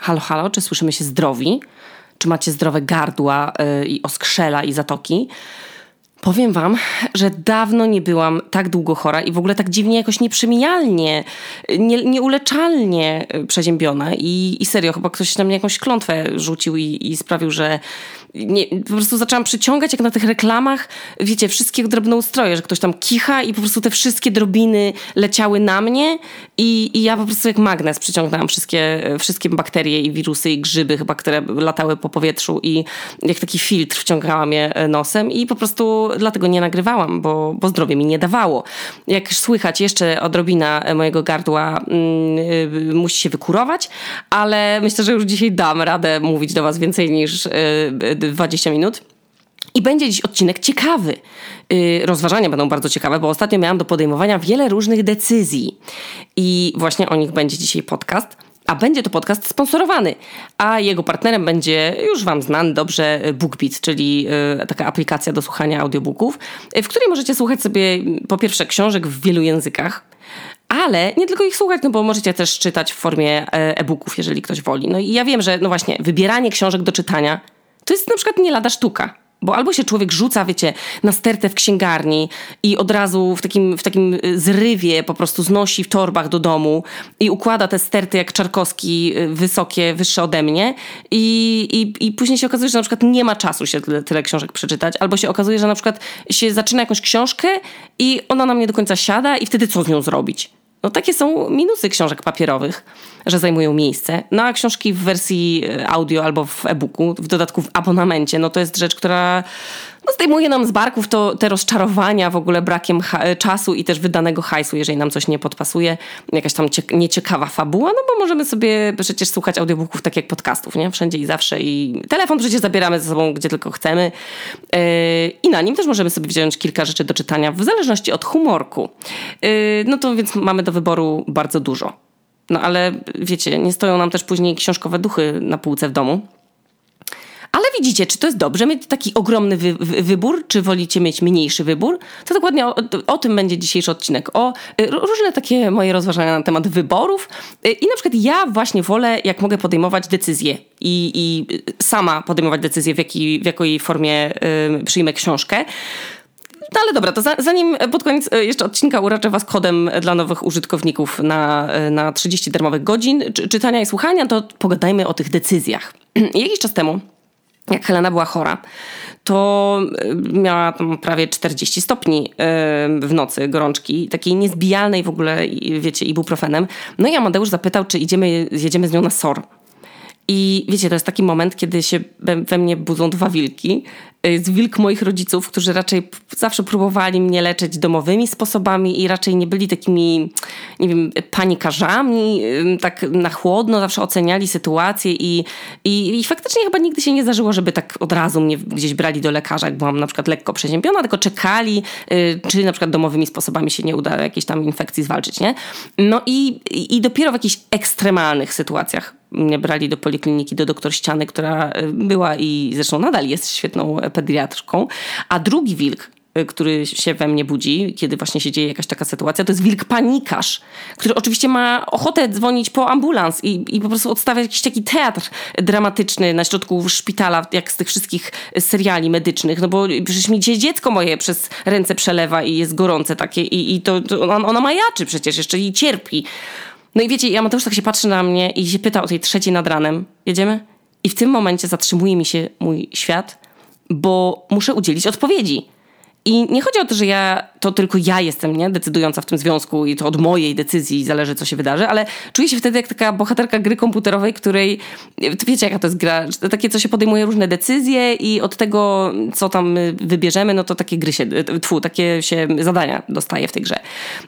Halo, halo, czy słyszymy się zdrowi? Czy macie zdrowe gardła yy, i oskrzela i zatoki? Powiem wam, że dawno nie byłam tak długo chora i w ogóle tak dziwnie jakoś nieprzemijalnie, nie, nieuleczalnie przeziębiona i, i serio, chyba ktoś na mnie jakąś klątwę rzucił i, i sprawił, że nie, po prostu zaczęłam przyciągać jak na tych reklamach, wiecie, wszystkie drobnoustroje, że ktoś tam kicha i po prostu te wszystkie drobiny leciały na mnie i, i ja po prostu jak magnes przyciągnęłam wszystkie, wszystkie bakterie i wirusy i grzyby chyba, które latały po powietrzu i jak taki filtr wciągałam je nosem i po prostu dlatego nie nagrywałam, bo, bo zdrowie mi nie dawało. Jak słychać, jeszcze odrobina mojego gardła mm, musi się wykurować, ale myślę, że już dzisiaj dam radę mówić do was więcej niż y, 20 minut. I będzie dziś odcinek ciekawy. Yy, rozważania będą bardzo ciekawe, bo ostatnio miałam do podejmowania wiele różnych decyzji. I właśnie o nich będzie dzisiaj podcast. A będzie to podcast sponsorowany, a jego partnerem będzie już Wam znany dobrze BookBeat, czyli yy, taka aplikacja do słuchania audiobooków, w której możecie słuchać sobie po pierwsze książek w wielu językach, ale nie tylko ich słuchać, no bo możecie też czytać w formie e, e-booków, jeżeli ktoś woli. No i ja wiem, że no właśnie, wybieranie książek do czytania to jest na przykład nie lada sztuka. Bo albo się człowiek rzuca, wiecie, na stertę w księgarni i od razu w takim, w takim y, zrywie po prostu znosi w torbach do domu i układa te sterty jak Czarkowski y, wysokie, wyższe ode mnie i, i, i później się okazuje, że na przykład nie ma czasu się tyle, tyle książek przeczytać, albo się okazuje, że na przykład się zaczyna jakąś książkę i ona nam nie do końca siada i wtedy co z nią zrobić? No takie są minusy książek papierowych, że zajmują miejsce. No a książki w wersji e, audio albo w e-booku, w dodatku w abonamencie, no to jest rzecz, która no, zdejmuje nam z barków to, te rozczarowania w ogóle brakiem czasu i też wydanego hajsu, jeżeli nam coś nie podpasuje, jakaś tam nieciekawa fabuła, no bo możemy sobie przecież słuchać audiobooków tak jak podcastów, nie? Wszędzie i zawsze i telefon przecież zabieramy ze sobą gdzie tylko chcemy yy, i na nim też możemy sobie wziąć kilka rzeczy do czytania w zależności od humorku. Yy, no to więc mamy do wyboru bardzo dużo. No ale wiecie, nie stoją nam też później książkowe duchy na półce w domu. Ale widzicie, czy to jest dobrze mieć taki ogromny wy wy wybór, czy wolicie mieć mniejszy wybór? To dokładnie o, o, tym będzie dzisiejszy odcinek. O y, różne takie moje rozważania na temat wyborów. Y, I na przykład ja właśnie wolę, jak mogę podejmować decyzję i, i sama podejmować decyzję, w, jakiej, w jakiej formie y, przyjmę książkę. No ale dobra, to zanim pod koniec jeszcze odcinka uraczę Was kodem dla nowych użytkowników na, na 30 darmowych godzin czytania i słuchania, to pogadajmy o tych decyzjach. Jakiś czas temu jak Helena była chora, to e, miała tam prawie 40 stopni e, w nocy gorączki, takiej niezbijalnej w ogóle, wiecie, ibuprofenem. No i Amadeusz zapytał, czy idziemy, jedziemy z nią na SOR. I wiecie, to jest taki moment, kiedy się we mnie budzą dwa wilki. Jest wilk moich rodziców, którzy raczej zawsze próbowali mnie leczyć domowymi sposobami i raczej nie byli takimi, nie wiem, panikarzami, tak na chłodno zawsze oceniali sytuację i, i, i faktycznie chyba nigdy się nie zdarzyło, żeby tak od razu mnie gdzieś brali do lekarza, jak byłam na przykład lekko przeziębiona, tylko czekali, y, czy na przykład domowymi sposobami się nie uda jakiejś tam infekcji zwalczyć, nie? No i, i dopiero w jakichś ekstremalnych sytuacjach mnie brali do polikliniki, do doktor Ściany, która y, była i zresztą nadal jest świetną pediatrką, a drugi wilk, y, który się we mnie budzi, kiedy właśnie się dzieje jakaś taka sytuacja, to jest wilk panikarz, który oczywiście ma ochotę dzwonić po ambulans i, i po prostu odstawia jakiś taki teatr dramatyczny na środku szpitala, jak z tych wszystkich seriali medycznych, no bo przecież mi dziecko moje przez ręce przelewa i jest gorące takie i, i to, to ona majaczy przecież jeszcze i cierpi. No i wiecie, ja Mateusz tak się patrzy na mnie i się pyta o tej trzeciej nad ranem. Jedziemy? I w tym momencie zatrzymuje mi się mój świat, bo muszę udzielić odpowiedzi. I nie chodzi o to, że ja, to tylko ja jestem nie, decydująca w tym związku i to od mojej decyzji zależy, co się wydarzy, ale czuję się wtedy jak taka bohaterka gry komputerowej, której, wiecie jaka to jest gra, takie, co się podejmuje różne decyzje i od tego, co tam wybierzemy, no to takie gry się, tfu, takie się zadania dostaje w tej grze.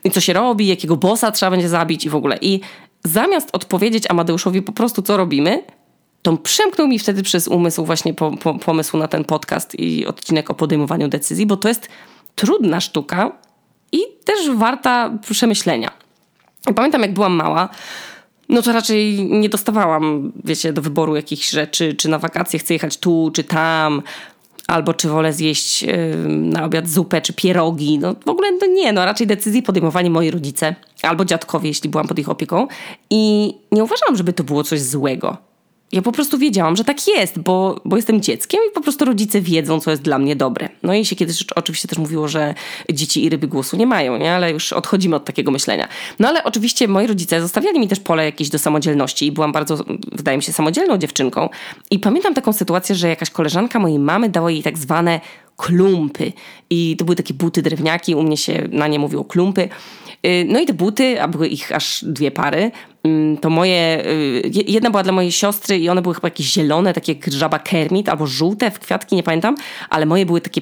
I co się robi, jakiego bossa trzeba będzie zabić i w ogóle. I zamiast odpowiedzieć Amadeuszowi po prostu, co robimy, to przemknął mi wtedy przez umysł właśnie po, po, pomysł na ten podcast i odcinek o podejmowaniu decyzji, bo to jest trudna sztuka i też warta przemyślenia. pamiętam, jak byłam mała, no to raczej nie dostawałam, wiecie, do wyboru jakichś rzeczy, czy na wakacje chcę jechać tu, czy tam, albo czy wolę zjeść yy, na obiad zupę, czy pierogi. No w ogóle no nie, no raczej decyzji podejmowali moi rodzice, albo dziadkowie, jeśli byłam pod ich opieką. I nie uważałam, żeby to było coś złego Ja po prostu wiedziałam, że tak jest, bo, bo jestem dzieckiem i po prostu rodzice wiedzą, co jest dla mnie dobre. No i się kiedyś oczywiście też mówiło, że dzieci i ryby głosu nie mają, nie? ale już odchodzimy od takiego myślenia. No ale oczywiście moi rodzice zostawiali mi też pole jakieś do samodzielności i byłam bardzo, wydaje mi się, samodzielną dziewczynką. I pamiętam taką sytuację, że jakaś koleżanka mojej mamy dała jej tak zwane klumpy. I to były takie buty drewniaki, u mnie się na nie mówiło klumpy. Y, no i te buty, a były ich aż dwie pary, mm, to moje, y, jedna była dla mojej siostry i one były chyba jakieś zielone, takie jak żaba kermit, albo żółte w kwiatki, nie pamiętam, ale moje były takie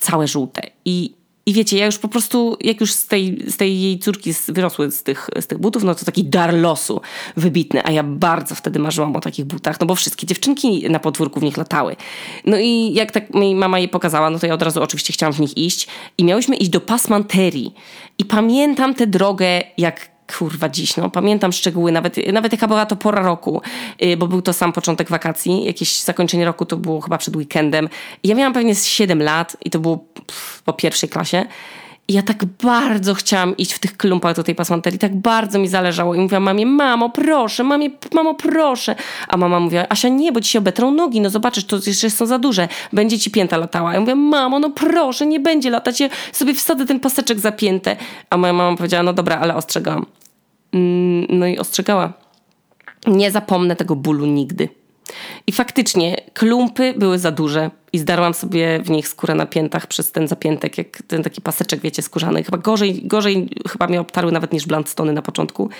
całe żółte. I i wiecie, ja już po prostu, jak już z tej, z tej jej córki wyrosły z tych, z tych butów, no to taki dar losu wybitny. A ja bardzo wtedy marzyłam o takich butach, no bo wszystkie dziewczynki na podwórku w nich latały. No i jak tak mi mama je pokazała, no to ja od razu oczywiście chciałam w nich iść. I miałyśmy iść do pasmanterii. I pamiętam tę drogę jak kurwa dziś, no pamiętam szczegóły, nawet, nawet jaka była to pora roku, y, bo był to sam początek wakacji, jakieś zakończenie roku to było chyba przed weekendem. Ja miałam pewnie 7 lat i to było po pierwszej klasie. Ja tak bardzo chciałam iść w tych klumpach do tej pasmanterii, tak bardzo mi zależało. I mówiłam mamie, mamo, proszę, mamie, mamo, proszę. A mama mówiła, Asia, nie, bo ci się obetrą nogi, no zobaczysz, to jeszcze są za duże, będzie ci pięta latała. Ja mówię, mamo, no proszę, nie będzie latać, ja sobie wsadzę ten paseczek zapięte. A moja mama powiedziała, no dobra, ale ostrzegałam. Mm, no i ostrzegała. Nie zapomnę tego bólu nigdy. I faktycznie klumpy były za duże i zdarłam sobie w nich skórę na piętach przez ten zapiętek, jak ten taki paseczek, wiecie, skórzany. Chyba gorzej, gorzej chyba mnie obtarły nawet niż Blundstony na początku.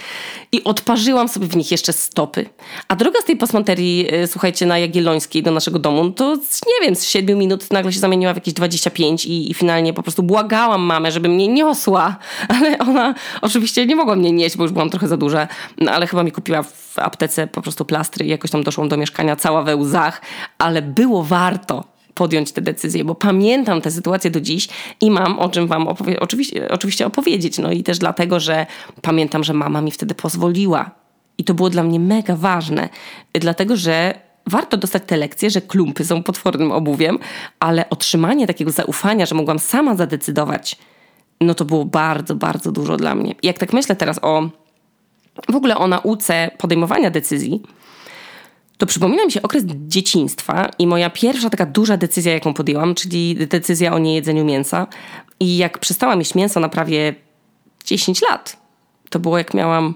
I odparzyłam sobie w nich jeszcze stopy. A droga z tej pasmanterii, y, słuchajcie, na Jagiellońskiej do naszego domu, to nie wiem, z 7 minut nagle się zamieniła w jakieś 25 i, i finalnie po prostu błagałam mamę, żeby mnie niosła. Ale ona oczywiście nie mogła mnie nieść, bo już byłam trochę za duża. No, ale chyba mi kupiła w aptece po prostu plastry i jakoś tam doszłam do mieszkania cała we łzach. Ale było warto podjąć tę decyzję, bo pamiętam tę sytuację do dziś i mam o czym wam opowie- oczywiście, oczywiście opowiedzieć. No i też dlatego, że pamiętam, że mama mi wtedy pozwoliła. I to było dla mnie mega ważne, dlatego że warto dostać te lekcje, że klumpy są potwornym obuwiem, ale otrzymanie takiego zaufania, że mogłam sama zadecydować, no to było bardzo, bardzo dużo dla mnie. Jak tak myślę teraz o w ogóle o nauce podejmowania decyzji, to przypomina mi się okres dzieciństwa i moja pierwsza taka duża decyzja, jaką podjęłam, czyli decyzja o niejedzeniu mięsa. I jak przestałam jeść mięso na prawie 10 lat, to było jak miałam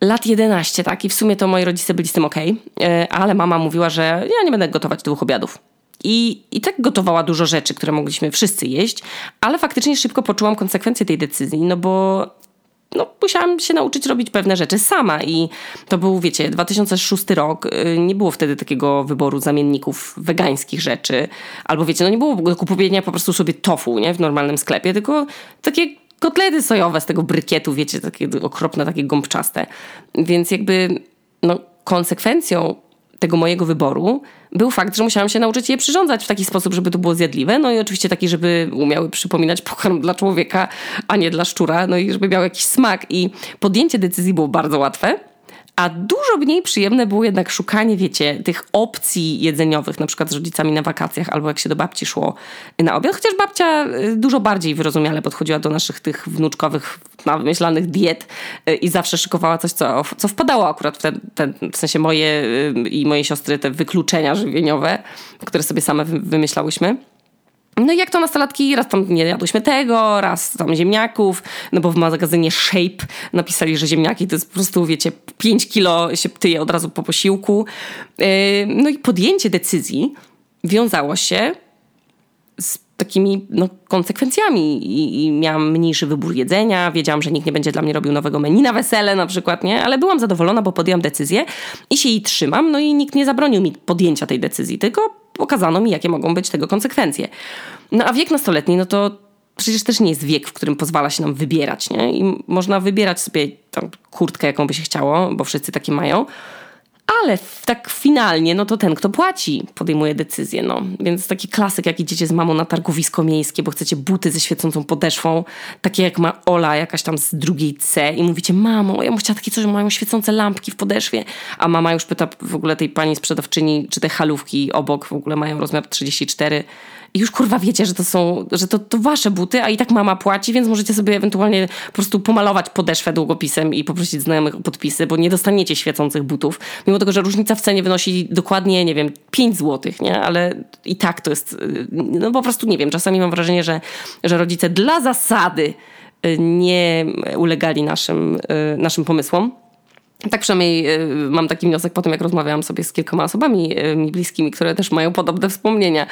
lat 11, tak? I w sumie to moi rodzice byli z tym ok, e, ale mama mówiła, że ja nie będę gotować dwóch obiadów. I, I tak gotowała dużo rzeczy, które mogliśmy wszyscy jeść, ale faktycznie szybko poczułam konsekwencje tej decyzji, no bo no, musiałam się nauczyć robić pewne rzeczy sama i to był, wiecie, 2006 rok, y, nie było wtedy takiego wyboru zamienników wegańskich rzeczy, albo wiecie, no nie było do kupowania po prostu sobie tofu, nie, w normalnym sklepie, tylko takie kotlety sojowe z tego brykietu, wiecie, takie okropne, takie gąbczaste. Więc jakby, no, konsekwencją tego mojego wyboru był fakt, że musiałam się nauczyć je przyrządzać w taki sposób, żeby to było zjadliwe. No i oczywiście taki, żeby umiały przypominać pokarm dla człowieka, a nie dla szczura. No i żeby miał jakiś smak. I podjęcie decyzji było bardzo łatwe. A dużo mniej przyjemne było jednak szukanie, wiecie, tych opcji jedzeniowych, na przykład z rodzicami na wakacjach, albo jak się do babci szło na obiad. Chociaż babcia y, dużo bardziej wyrozumiale podchodziła do naszych tych wnuczkowych, wymyślanych diet y, i zawsze szykowała coś, co, co wpadało akurat w ten, ten, w sensie moje y, i mojej siostry, te wykluczenia żywieniowe, które sobie same wymyślałyśmy. No i jak to nastolatki, raz tam nie jadłyśmy tego, raz tam ziemniaków, no bo w magazynie Shape napisali, że ziemniaki to jest po prostu, wiecie, 5 kilo się tyje od razu po posiłku. Yy, no i podjęcie decyzji wiązało się z takimi no, konsekwencjami. I, i miałam mniejszy wybór jedzenia, wiedziałam, że nikt nie będzie dla mnie robił nowego menu na wesele na przykład, nie? Ale byłam zadowolona, bo podjęłam decyzję i się jej trzymam, no i nikt nie zabronił mi podjęcia tej decyzji, tylko pokazano mi, jakie mogą być tego konsekwencje. No a wiek nastoletni, no to przecież też nie jest wiek, w którym pozwala się nam wybierać, nie? I można wybierać sobie tam kurtkę, jaką by się chciało, bo wszyscy takie mają, ale tak finalnie, no to ten, kto płaci, podejmuje decyzję, no. Więc taki klasyk, jak idziecie z mamą na targowisko miejskie, bo chcecie buty ze świecącą podeszwą, takie jak ma Ola, jakaś tam z drugiej C i mówicie, mamo, ja bym chciała takie coś, mają świecące lampki w podeszwie, a mama już pyta w ogóle tej pani sprzedawczyni, czy te halówki obok w ogóle mają rozmiar 34 i już kurwa wiecie, że to są, że to, to wasze buty, a i tak mama płaci, więc możecie sobie ewentualnie po prostu pomalować podeszwę długopisem i poprosić znajomych o podpisy, bo nie dostaniecie świecących butów. Mimo tego, że różnica w cenie wynosi dokładnie, nie wiem, 5 zł, nie? Ale i tak to jest, no po prostu nie wiem, czasami mam wrażenie, że, że rodzice dla zasady y, nie ulegali naszym, y, naszym pomysłom. Tak przynajmniej y, mam taki wniosek po tym, jak rozmawiałam sobie z kilkoma osobami y, mi bliskimi, które też mają podobne wspomnienia.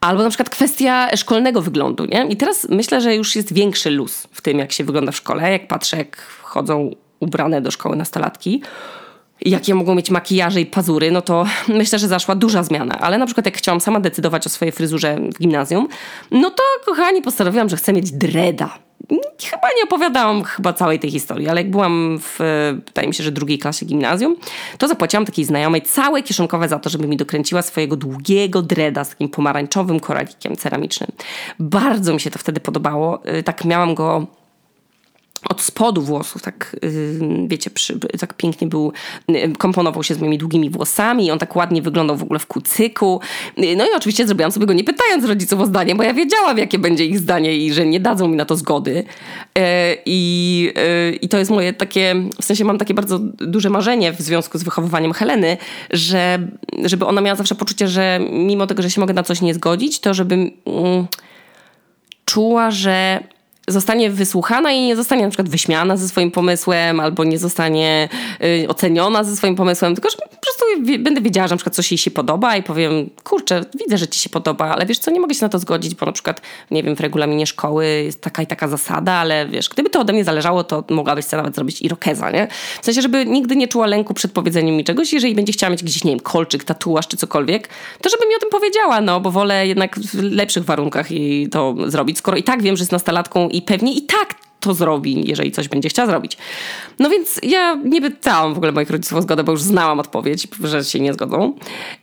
Albo na przykład kwestia szkolnego wyglądu, nie? I teraz myślę, że już jest większy luz w tym, jak się wygląda w szkole. Jak patrzę, jak chodzą ubrane do szkoły nastolatki, jakie mogą mieć makijaże i pazury, no to myślę, że zaszła duża zmiana. Ale na przykład jak chciałam sama decydować o swojej fryzurze w gimnazjum, no to kochani, postanowiłam, że chcę mieć dreda chyba nie opowiadałam chyba całej tej historii, ale jak byłam w, wydaje mi się, że drugiej klasie gimnazjum, to zapłaciłam takiej znajomej całe kieszonkowe za to, żeby mi dokręciła swojego długiego dreda z takim pomarańczowym koralikiem ceramicznym. Bardzo mi się to wtedy podobało. Y, tak miałam go od spodu włosów, tak wiecie, przy, tak pięknie był, komponował się z moimi długimi włosami, on tak ładnie wyglądał w ogóle w kucyku. No i oczywiście zrobiłam sobie go nie pytając rodziców o zdanie, bo ja wiedziałam, jakie będzie ich zdanie i że nie dadzą mi na to zgody. E, I, i to jest moje takie, w sensie mam takie bardzo duże marzenie w związku z wychowywaniem Heleny, że, żeby ona miała zawsze poczucie, że mimo tego, że się mogę na coś nie zgodzić, to żeby mm, czuła, że zostanie wysłuchana i nie zostanie na przykład wyśmiana ze swoim pomysłem, albo nie zostanie y, oceniona ze swoim pomysłem, tylko że po prostu będę wiedziała, że na przykład coś jej się podoba i powiem, kurczę, widzę, że ci się podoba, ale wiesz co, nie mogę się na to zgodzić, bo na przykład, nie wiem, w regulaminie szkoły jest taka i taka zasada, ale wiesz, gdyby to ode mnie zależało, to mogłabyś sobie nawet zrobić irokeza, nie? W sensie, żeby nigdy nie czuła lęku przed powiedzeniem mi czegoś, jeżeli będzie chciała mieć gdzieś, nie wiem, kolczyk, tatuaż czy cokolwiek, to żeby mi o tym powiedziała, no, bo wolę jednak w lepszych warunkach jej to zrobić, skoro i tak wiem, że jest nastolatką i pewnie i tak to zrobi, jeżeli coś będzie chciała zrobić. No więc ja nie pytałam w ogóle moich rodziców o zgodę, bo już znałam odpowiedź, że się nie zgodzą.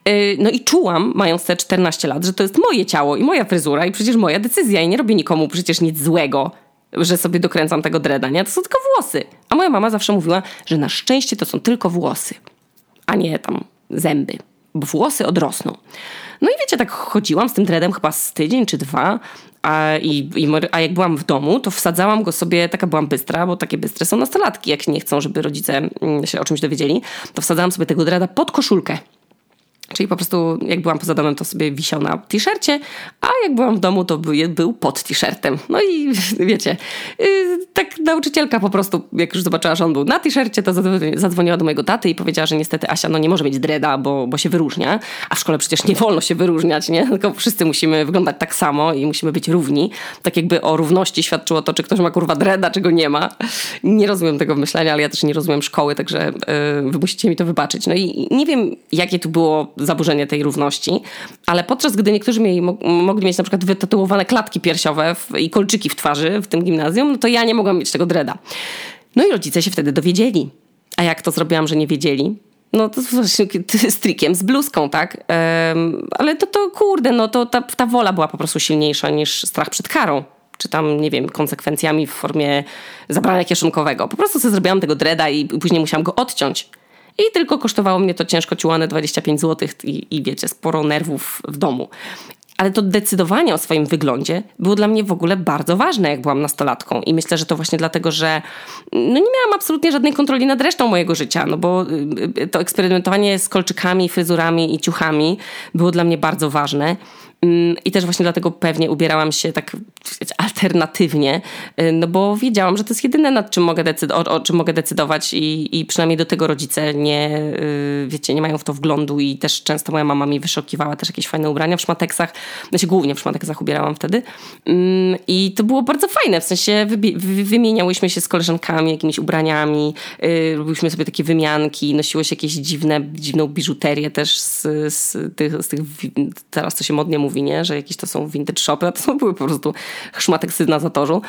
Y, no i czułam, mając te 14 lat, że to jest moje ciało i moja fryzura i przecież moja decyzja i nie robię nikomu przecież nic złego, że sobie dokręcam tego dreda, nie? To są tylko włosy. A moja mama zawsze mówiła, że na szczęście to są tylko włosy, a nie tam zęby, bo włosy odrosną. No i wiecie, tak chodziłam z tym dreadem chyba z tydzień czy dwa, a, i, i, a jak byłam w domu, to wsadzałam go sobie, taka byłam bystra, bo takie bystre są nastolatki, jak nie chcą, żeby rodzice mm, się o czymś dowiedzieli, to wsadzałam sobie tego dreda pod koszulkę. Czyli po prostu jak byłam poza domem, to sobie wisiał na t-shircie, a jak byłam w domu, to był pod t-shirtem. No i wiecie, y, tak nauczycielka po prostu, jak już zobaczyła, że on był na t-shircie, to zadzwoniła do mojego taty i powiedziała, że niestety Asia no nie może mieć dreda, bo, bo się wyróżnia. A w szkole przecież nie wolno się wyróżniać, nie? Tylko wszyscy musimy wyglądać tak samo i musimy być równi. Tak jakby o równości świadczyło to, czy ktoś ma kurwa dreda, czy go nie ma. Nie rozumiem tego myślenia, ale ja też nie rozumiem szkoły, także yy, wy musicie mi to wybaczyć. No i nie wiem, jakie tu było zaburzenie tej równości, ale podczas gdy niektórzy mieli, mogli mieć na przykład wytatuowane klatki piersiowe i kolczyki w twarzy w tym gimnazjum, no to ja nie mogłam mieć tego dreda. No i rodzice się wtedy dowiedzieli. A jak to zrobiłam, że nie wiedzieli? No to właśnie z trikiem, z bluzką, tak? Um, ale to, to kurde, no to ta, ta wola była po prostu silniejsza niż strach przed karą czy tam, nie wiem, konsekwencjami w formie zabrania kieszonkowego. Po prostu sobie zrobiłam tego dreda i później musiałam go odciąć. I tylko kosztowało mnie to ciężko ciłane 25 zł i, i wiecie, sporo nerwów w domu. Ale to decydowanie o swoim wyglądzie było dla mnie w ogóle bardzo ważne, jak byłam nastolatką. I myślę, że to właśnie dlatego, że no nie miałam absolutnie żadnej kontroli nad resztą mojego życia, no bo y, y, to eksperymentowanie z kolczykami, fryzurami i ciuchami było dla mnie bardzo ważne. Mm, I też właśnie dlatego pewnie ubierałam się tak alternatywnie, y, no bo wiedziałam, że to jest jedyne, nad czym mogę o, o, czym mogę decydować i, i przynajmniej do tego rodzice nie, y, wiecie, nie mają w to wglądu i też często moja mama mi wyszukiwała też jakieś fajne ubrania w szmateksach, znaczy głównie w szmateksach ubierałam wtedy. Mm, i to było bardzo fajne, w sensie wymieniałyśmy się z koleżankami jakimiś ubraniami, y, robiliśmy sobie takie wymianki, nosiło się jakieś dziwne, dziwną biżuterię też z, z, tych, z tych, teraz to się modnie mówi, mówi, nie? że jakieś to są vintage shopy, a to były po prostu szmatek na zatorzu.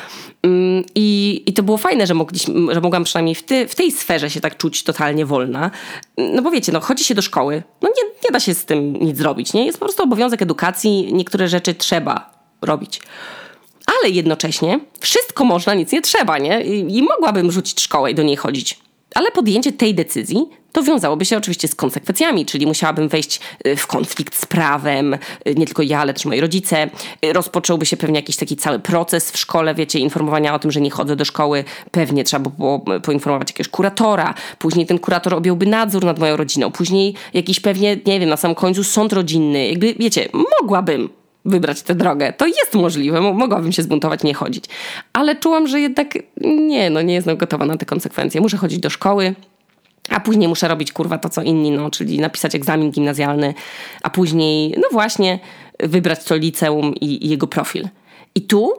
Mm, I, I to było fajne, że, mogliśmy, że mogłam przynajmniej w, ty, w tej sferze się tak czuć totalnie wolna. No bo wiecie, no chodzi się do szkoły, no nie, nie da się z tym nic zrobić, nie? Jest po prostu obowiązek edukacji, niektóre rzeczy trzeba robić ale jednocześnie wszystko można, nic nie trzeba, nie? I, I, mogłabym rzucić szkołę i do niej chodzić. Ale podjęcie tej decyzji to wiązałoby się oczywiście z konsekwencjami, czyli musiałabym wejść y, w konflikt z prawem, y, nie tylko ja, ale też moi rodzice. Y, rozpocząłby się pewnie jakiś taki cały proces w szkole, wiecie, informowania o tym, że nie chodzę do szkoły. Pewnie trzeba by było poinformować jakiegoś kuratora. Później ten kurator objąłby nadzór nad moją rodziną. Później jakiś pewnie, nie wiem, na samym końcu sąd rodzinny. Jakby, wiecie, mogłabym wybrać tę drogę. To jest możliwe, mogłabym się zbuntować, nie chodzić. Ale czułam, że jednak nie, no nie jestem gotowa na te konsekwencje. Muszę chodzić do szkoły, a później muszę robić kurwa to co inni, no, czyli napisać egzamin gimnazjalny, a później, no właśnie, wybrać to liceum i, i jego profil. I tu,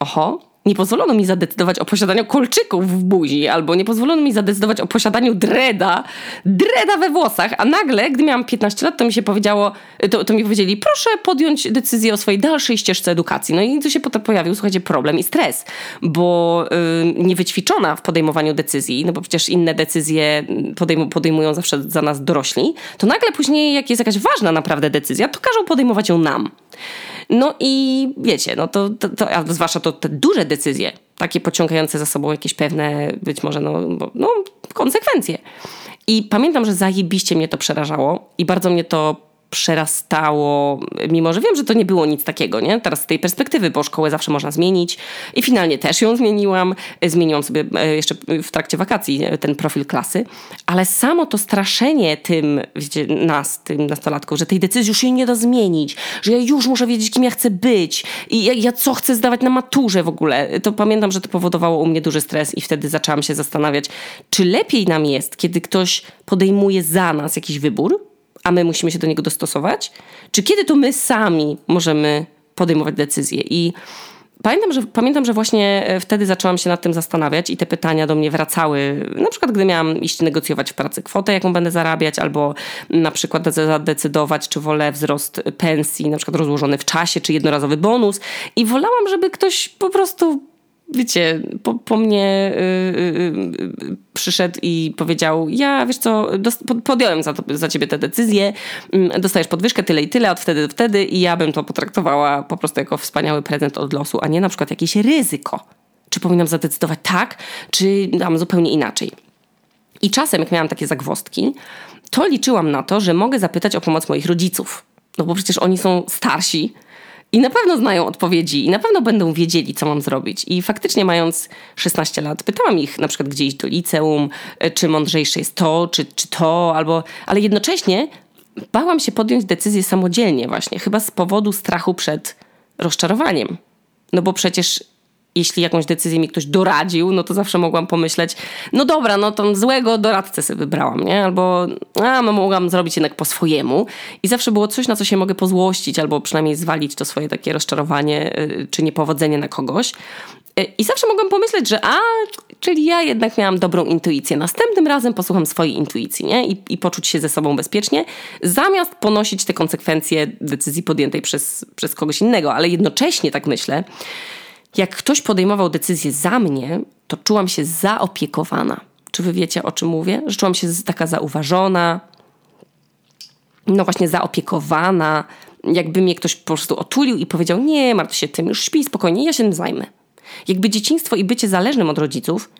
oho, nie pozwolono mi zadecydować o posiadaniu kolczyków w buzi, albo nie pozwolono mi zadecydować o posiadaniu dreda, dreda we włosach, a nagle, gdy miałam 15 lat, to mi się powiedziało, to, to mi powiedzieli, proszę podjąć decyzję o swojej dalszej ścieżce edukacji. No i tu się potem pojawił, słuchajcie, problem i stres, bo yy, niewyćwiczona w podejmowaniu decyzji, no bo przecież inne decyzje podejm podejmują zawsze za nas dorośli, to nagle później, jak jest jakaś ważna naprawdę decyzja, to każą podejmować ją nam. No i wiecie, no to, to, to a zwłaszcza to te duże decyzje, takie pociągające za sobą jakieś pewne, być może, no, no konsekwencje. I pamiętam, że zajebiście mnie to przerażało i bardzo mnie to przerastało, mimo że wiem, że to nie było nic takiego, nie? Teraz z tej perspektywy, bo szkołę zawsze można zmienić i finalnie też ją zmieniłam. Zmieniłam sobie e, jeszcze w trakcie wakacji e, ten profil klasy, ale samo to straszenie tym, wiecie, nas, tym nastolatków, że tej decyzji już się nie da zmienić, że ja już muszę wiedzieć, kim ja chcę być i ja, ja co chcę zdawać na maturze w ogóle. To pamiętam, że to powodowało u mnie duży stres i wtedy zaczęłam się zastanawiać, czy lepiej nam jest, kiedy ktoś podejmuje za nas jakiś wybór, a my musimy się do niego dostosować? Czy kiedy to my sami możemy podejmować decyzje? I Pamiętam że, pamiętam, że właśnie e, wtedy zaczęłam się nad tym zastanawiać i te pytania do mnie wracały. Na przykład, gdy miałam iść negocjować w pracy kwotę, jaką będę zarabiać, albo na przykład zadecydować, czy wolę wzrost pensji, na przykład rozłożony w czasie, czy jednorazowy bonus. I wolałam, żeby ktoś po prostu wiecie, po, po mnie yy, yy, przyszedł i powiedział, ja wiesz co, podjąłem za, to, za ciebie tę decyzję, yy, dostajesz podwyżkę tyle i tyle, od wtedy do wtedy i ja bym to potraktowała po prostu jako wspaniały prezent od losu, a nie na przykład jakieś ryzyko. Czy powinnam zadecydować tak, czy dam zupełnie inaczej. I czasem, jak miałam takie zagwostki, to liczyłam na to, że mogę zapytać o pomoc moich rodziców. No bo przecież oni są starsi, i na pewno znają odpowiedzi i na pewno będą wiedzieli, co mam zrobić. I faktycznie mając 16 lat, pytałam ich na przykład, gdzie iść do liceum, e, czy mądrzejsze jest to, czy, czy to, albo... Ale jednocześnie bałam się podjąć decyzję samodzielnie właśnie, chyba z powodu strachu przed rozczarowaniem. No bo przecież jeśli jakąś decyzję mi ktoś doradził, no to zawsze mogłam pomyśleć, no dobra, no to złego doradcę sobie wybrałam, nie? Albo a, no mogłam zrobić jednak po swojemu. I zawsze było coś, na co się mogę pozłościć, albo przynajmniej zwalić to swoje takie rozczarowanie y, czy niepowodzenie na kogoś. Y, I zawsze mogłam pomyśleć, że a, czyli ja jednak miałam dobrą intuicję. Następnym razem posłucham swojej intuicji, nie? I, i poczuć się ze sobą bezpiecznie, zamiast ponosić te konsekwencje decyzji podjętej przez, przez kogoś innego. Ale jednocześnie tak myślę, jak ktoś podejmował decyzję za mnie, to czułam się zaopiekowana. Czy wy wiecie, o czym mówię? Że czułam się taka zauważona, no właśnie zaopiekowana, jakby mnie ktoś po prostu otulił i powiedział: Nie, martw się tym, już śpij spokojnie, ja się tym zajmę. Jakby dzieciństwo i bycie zależnym od rodziców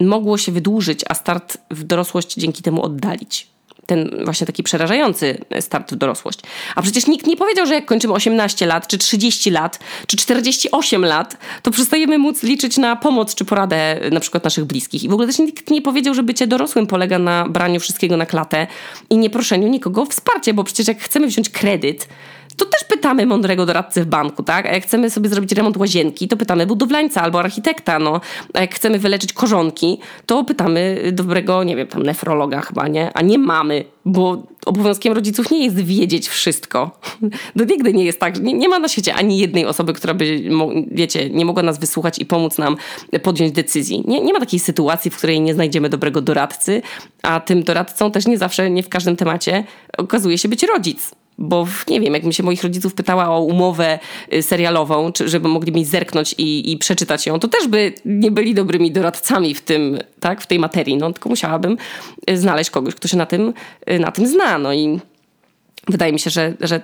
mogło się wydłużyć, a start w dorosłość dzięki temu oddalić ten właśnie taki przerażający start w dorosłość. A przecież nikt nie powiedział, że jak kończymy 18 lat, czy 30 lat, czy 48 lat, to przestajemy móc liczyć na pomoc czy poradę na przykład naszych bliskich. I w ogóle też nikt nie powiedział, że bycie dorosłym polega na braniu wszystkiego na klatę i nie proszeniu nikogo o wsparcie, bo przecież jak chcemy wziąć kredyt, to też pytamy mądrego doradcę w banku, tak? A jak chcemy sobie zrobić remont łazienki, to pytamy budowlańca albo architekta, no. A jak chcemy wyleczyć korzonki, to pytamy dobrego, nie wiem, tam nefrologa chyba, nie? A nie mamy, bo obowiązkiem rodziców nie jest wiedzieć wszystko. No nigdy nie jest tak, nie, nie ma na świecie ani jednej osoby, która by, wiecie, nie mogła nas wysłuchać i pomóc nam podjąć decyzji. Nie, nie ma takiej sytuacji, w której nie znajdziemy dobrego doradcy, a tym doradcą też nie zawsze, nie w każdym temacie okazuje się być rodzic. Bo nie wiem, jakbym się moich rodziców pytała o umowę y, serialową, czy żeby mogli mi zerknąć i, i przeczytać ją, to też by nie byli dobrymi doradcami w tym, tak, w tej materii. No, tylko musiałabym y, znaleźć kogoś, kto się na tym, y, na tym zna. No i wydaje mi się, że, że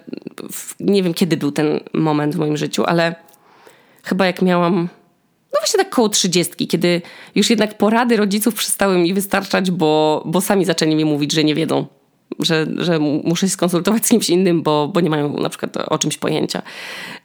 nie wiem, kiedy był ten moment w moim życiu, ale chyba jak miałam no właśnie tak koło trzydziestki, kiedy już jednak porady rodziców przestały mi wystarczać, bo, bo sami zaczęli mi mówić, że nie wiedzą. Że, że muszę się skonsultować z kimś innym, bo, bo nie mają na przykład o czymś pojęcia.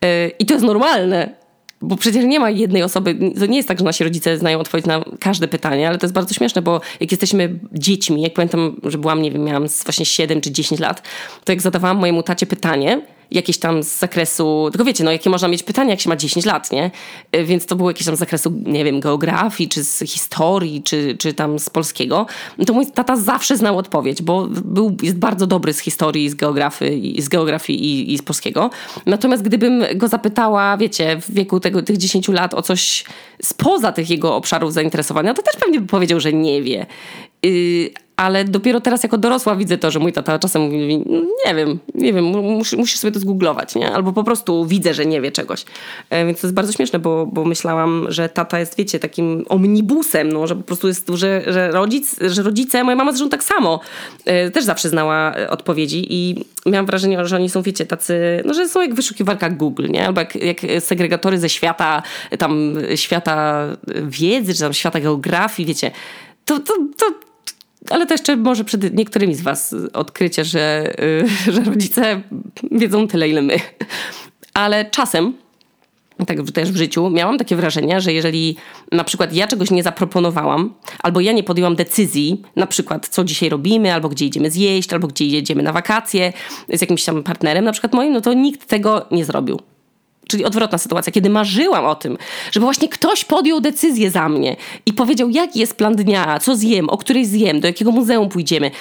Yy, I to jest normalne, bo przecież nie ma jednej osoby, to nie jest tak, że nasi rodzice znają odpowiedź na każde pytanie, ale to jest bardzo śmieszne, bo jak jesteśmy dziećmi, jak pamiętam, że byłam, nie wiem, miałam właśnie 7 czy 10 lat, to jak zadawałam mojemu tacie pytanie, jakieś tam z zakresu, tylko wiecie, no jakie można mieć pytania, jak się ma 10 lat, nie? Y, więc to było jakieś tam z zakresu, nie wiem, geografii, czy z historii, czy, czy tam z polskiego. To mój tata zawsze znał odpowiedź, bo był, jest bardzo dobry z historii, z geografii, z geografii i, i z polskiego. Natomiast gdybym go zapytała, wiecie, w wieku tego, tych 10 lat o coś spoza tych jego obszarów zainteresowania, to też pewnie by powiedział, że nie wie. Yy, ale dopiero teraz jako dorosła widzę to, że mój tata czasem mówi, no, nie wiem, nie wiem, mus, musisz sobie to zgooglować, nie? Albo po prostu widzę, że nie wie czegoś. E, więc to jest bardzo śmieszne, bo, bo myślałam, że tata jest, wiecie, takim omnibusem, no, że po prostu jest, że, że, rodzic, że rodzice, moja mama zresztą tak samo, e, też zawsze znała e, odpowiedzi i miałam wrażenie, że oni są, wiecie, tacy, no, że są jak wyszukiwarka Google, nie? Albo jak, jak segregatory ze świata, tam świata wiedzy, czy tam świata geografii, wiecie, to, to, to ale to jeszcze może przed niektórymi z Was odkrycie, że, y, że rodzice wiedzą tyle, ile my. Ale czasem, tak też w życiu, miałam takie wrażenie, że jeżeli na przykład ja czegoś nie zaproponowałam, albo ja nie podjęłam decyzji, na przykład co dzisiaj robimy, albo gdzie idziemy zjeść, albo gdzie jedziemy na wakacje z jakimś tam partnerem, na przykład moim, no to nikt tego nie zrobił. Czyli odwrotna sytuacja, kiedy marzyłam o tym, żeby właśnie ktoś podjął decyzję za mnie i powiedział, jaki jest plan dnia, co zjem, o której zjem, do jakiego muzeum pójdziemy.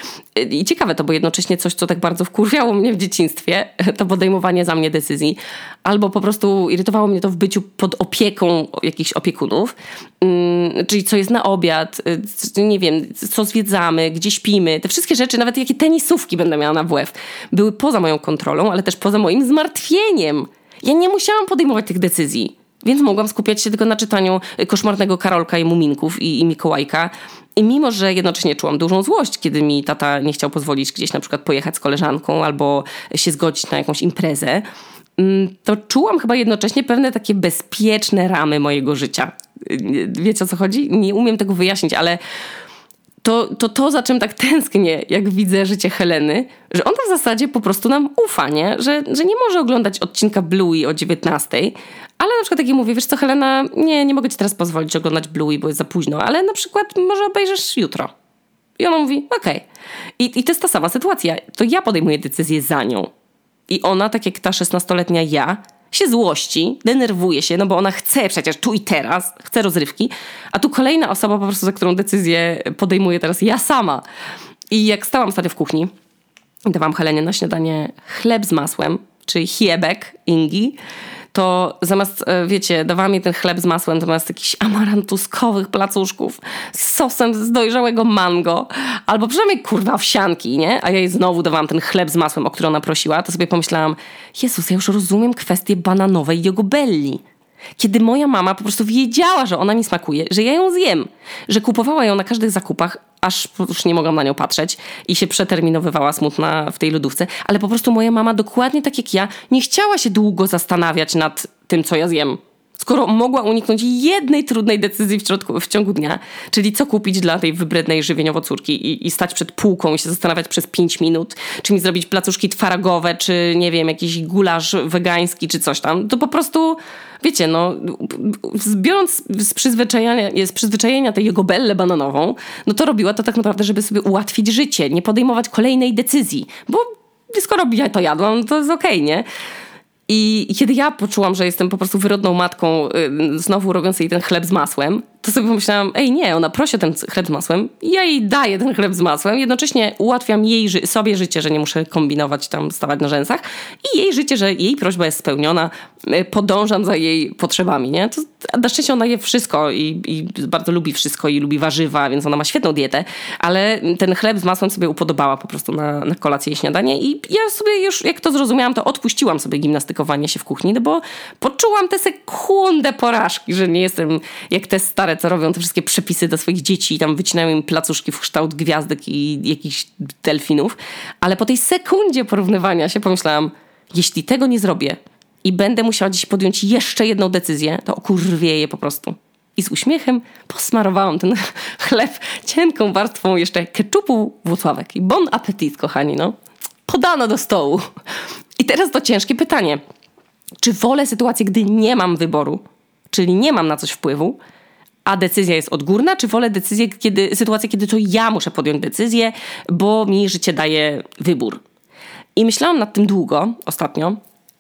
I ciekawe to, bo jednocześnie coś, co tak bardzo wkurwiało mnie w dzieciństwie, to podejmowanie za mnie decyzji. Albo po prostu irytowało mnie to w byciu pod opieką jakichś opiekunów. Hmm, czyli co jest na obiad, y, nie wiem, co zwiedzamy, gdzie śpimy. Te wszystkie rzeczy, nawet jakie tenisówki będę miała na WF, były poza moją kontrolą, ale też poza moim zmartwieniem ja nie musiałam podejmować tych decyzji, więc mogłam skupiać się tylko na czytaniu koszmarnego Karolka i Muminków i, i Mikołajka. I mimo, że jednocześnie czułam dużą złość, kiedy mi tata nie chciał pozwolić gdzieś na przykład pojechać z koleżanką albo się zgodzić na jakąś imprezę, mm, to czułam chyba jednocześnie pewne takie bezpieczne ramy mojego życia. Wiecie o co chodzi? Nie umiem tego wyjaśnić, ale to, to to, za czym tak tęsknię, jak widzę życie Heleny, że ona w zasadzie po prostu nam ufa, nie? Że, że nie może oglądać odcinka Bluey o 19, ale na przykład jak jej mówię, wiesz co Helena, nie, nie mogę ci teraz pozwolić oglądać Bluey, bo jest za późno, ale na przykład może obejrzysz jutro. I ona mówi, okej. Okay. I, I to jest ta sama sytuacja. To ja podejmuję decyzję za nią. I ona, tak jak ta 16-letnia ja, się złości, denerwuje się, no bo ona chce przecież tu i teraz, chce rozrywki, a tu kolejna osoba po prostu, za którą decyzję podejmuję teraz ja sama. I jak stałam wtedy w kuchni, dawałam Helenie na śniadanie chleb z masłem, czyli hiebek Ingi, to zamiast, e, wiecie, dawała mi ten chleb z masłem, zamiast jakichś amarantuskowych placuszków z sosem z dojrzałego mango, albo przynajmniej kurwa owsianki, nie? A ja jej znowu dawałam ten chleb z masłem, o który ona prosiła, to sobie pomyślałam, Jezus, ja już rozumiem kwestię bananowej jogobelli. Kiedy moja mama po prostu wiedziała, że ona mi smakuje, że ja ją zjem, że kupowała ją na każdych zakupach, aż już nie mogłam na nią patrzeć i się przeterminowywała smutna w tej lodówce, ale po prostu moja mama, dokładnie tak jak ja, nie chciała się długo zastanawiać nad tym, co ja zjem. Skoro mogła uniknąć jednej trudnej decyzji w, środku, w ciągu dnia, czyli co kupić dla tej wybrednej żywieniowo córki i, i, stać przed półką i się zastanawiać przez 5 minut, czy mi zrobić placuszki twaragowe, czy nie wiem, jakiś gulasz wegański, czy coś tam, to po prostu wiecie, no, biorąc z przyzwyczajenia, z przyzwyczajenia tej jego bellę bananową, no to robiła to tak naprawdę, żeby sobie ułatwić życie, nie podejmować kolejnej decyzji, bo skoro ja to jadłam, to jest okej, okay, nie? I kiedy ja poczułam, że jestem po prostu wyrodną matką, y, znowu robiąc jej ten chleb z masłem, to sobie pomyślałam, ej nie, ona prosi ten chleb z masłem, ja jej daję ten chleb z masłem, jednocześnie ułatwiam jej, sobie życie, że nie muszę kombinować tam, stawać na rzęsach. I jej życie, że jej prośba jest spełniona, y, podążam za jej potrzebami, nie? To, na szczęście ona je wszystko i, i bardzo lubi wszystko i lubi warzywa, więc ona ma świetną dietę, ale ten chleb z masłem sobie upodobała po prostu na, na kolację i śniadanie. I ja sobie już, jak to zrozumiałam, to odpuściłam sobie gimnastykowanie się w kuchni, no bo poczułam tę sekundę porażki, że nie jestem jak te stare co robią te wszystkie przepisy do swoich dzieci i tam wycinają im placuszki w kształt gwiazdek i jakichś delfinów. Ale po tej sekundzie porównywania się pomyślałam, jeśli tego nie zrobię i będę musiała dziś podjąć jeszcze jedną decyzję, to okurwieję po prostu. i z uśmiechem posmarowałam ten chleb cienką warstwą jeszcze keczupu Włocławek. I bon appetit, kochani, no. Podano do stołu. I teraz to ciężkie pytanie. Czy wolę sytuację, gdy nie mam wyboru, czyli nie mam na coś wpływu, a decyzja jest odgórna, czy wolę decyzję, kiedy, sytuację, kiedy to ja muszę podjąć decyzję, bo mi życie daje wybór. I myślałam nad tym długo ostatnio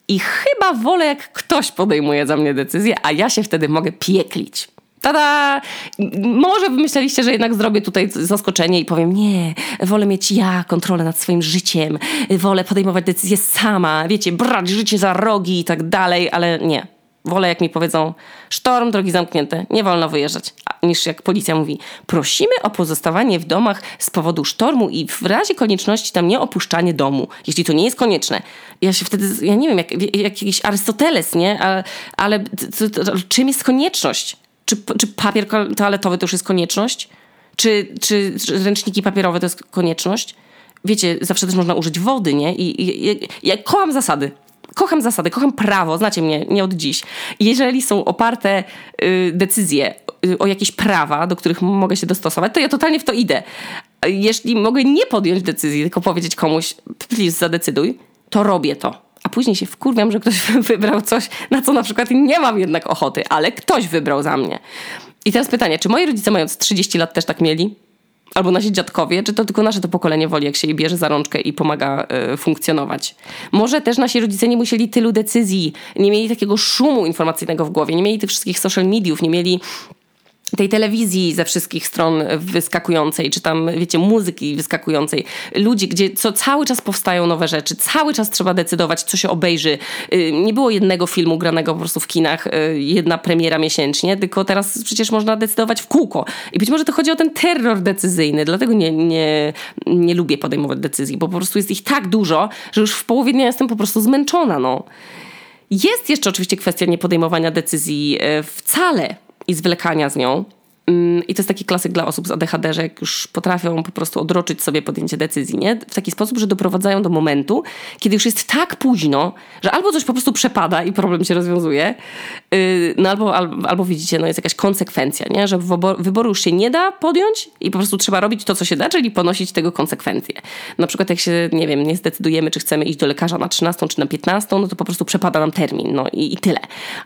i chyba wolę, jak ktoś podejmuje za mnie decyzję, a ja się wtedy mogę pieklić. Tada! Może wymyśleliście, że jednak zrobię tutaj zaskoczenie i powiem, nie, wolę mieć ja kontrolę nad swoim życiem, wolę podejmować decyzje sama, wiecie, brać życie za rogi i tak dalej, ale nie. Wolę, jak mi powiedzą, sztorm, drogi zamknięte, nie wolno wyjeżdżać. Niż jak policja mówi, prosimy o pozostawanie w domach z powodu sztormu i w razie konieczności tam nie opuszczanie domu, jeśli to nie jest konieczne. Ja się wtedy, ja nie wiem, jak, jak jakiś Arystoteles, nie? Ale, ale czym jest konieczność? Czy, czy papier toaletowy to już jest konieczność? Czy, czy, czy ręczniki papierowe to jest konieczność? Wiecie, zawsze też można użyć wody, nie? I, i, i ja kocham zasady kocham zasady, kocham prawo, znacie mnie, nie od dziś. Jeżeli są oparte y, decyzje y, o jakieś prawa, do których mogę się dostosować, to ja totalnie w to idę. Jeśli mogę nie podjąć decyzji, tylko powiedzieć komuś, please zadecyduj, to robię to. A później się wkurwiam, że ktoś wybrał coś, na co na przykład nie mam jednak ochoty, ale ktoś wybrał za mnie. I teraz pytanie, czy moi rodzice mając 30 lat też tak mieli? Albo nasi dziadkowie, czy to tylko nasze to pokolenie woli, jak się jej bierze za rączkę i pomaga y, funkcjonować. Może też nasi rodzice nie musieli tylu decyzji, nie mieli takiego szumu informacyjnego w głowie, nie mieli tych wszystkich social mediów, nie mieli tej telewizji ze wszystkich stron wyskakującej, czy tam, wiecie, muzyki wyskakującej, ludzi, gdzie co cały czas powstają nowe rzeczy, cały czas trzeba decydować, co się obejrzy. Y, nie było jednego filmu granego po prostu w kinach, y, jedna premiera miesięcznie, tylko teraz przecież można decydować w kółko. I być może to chodzi o ten terror decyzyjny, dlatego nie, nie, nie lubię podejmować decyzji, bo po prostu jest ich tak dużo, że już w połowie dnia jestem po prostu zmęczona, no. Jest jeszcze oczywiście kwestia niepodejmowania decyzji y, wcale, i zwlekania z nią. I to jest taki klasyk dla osób z ADHD, że jak już potrafią po prostu odroczyć sobie podjęcie decyzji, nie? W taki sposób, że doprowadzają do momentu, kiedy już jest tak późno, że albo coś po prostu przepada i problem się rozwiązuje, yy, no albo, albo, albo, widzicie, no jest jakaś konsekwencja, nie? Że wyboru już się nie da podjąć i po prostu trzeba robić to, co się da, czyli ponosić tego konsekwencje. Na przykład jak się, nie wiem, nie zdecydujemy, czy chcemy iść do lekarza na 13 czy na 15, no to po prostu przepada nam termin, no i, i tyle.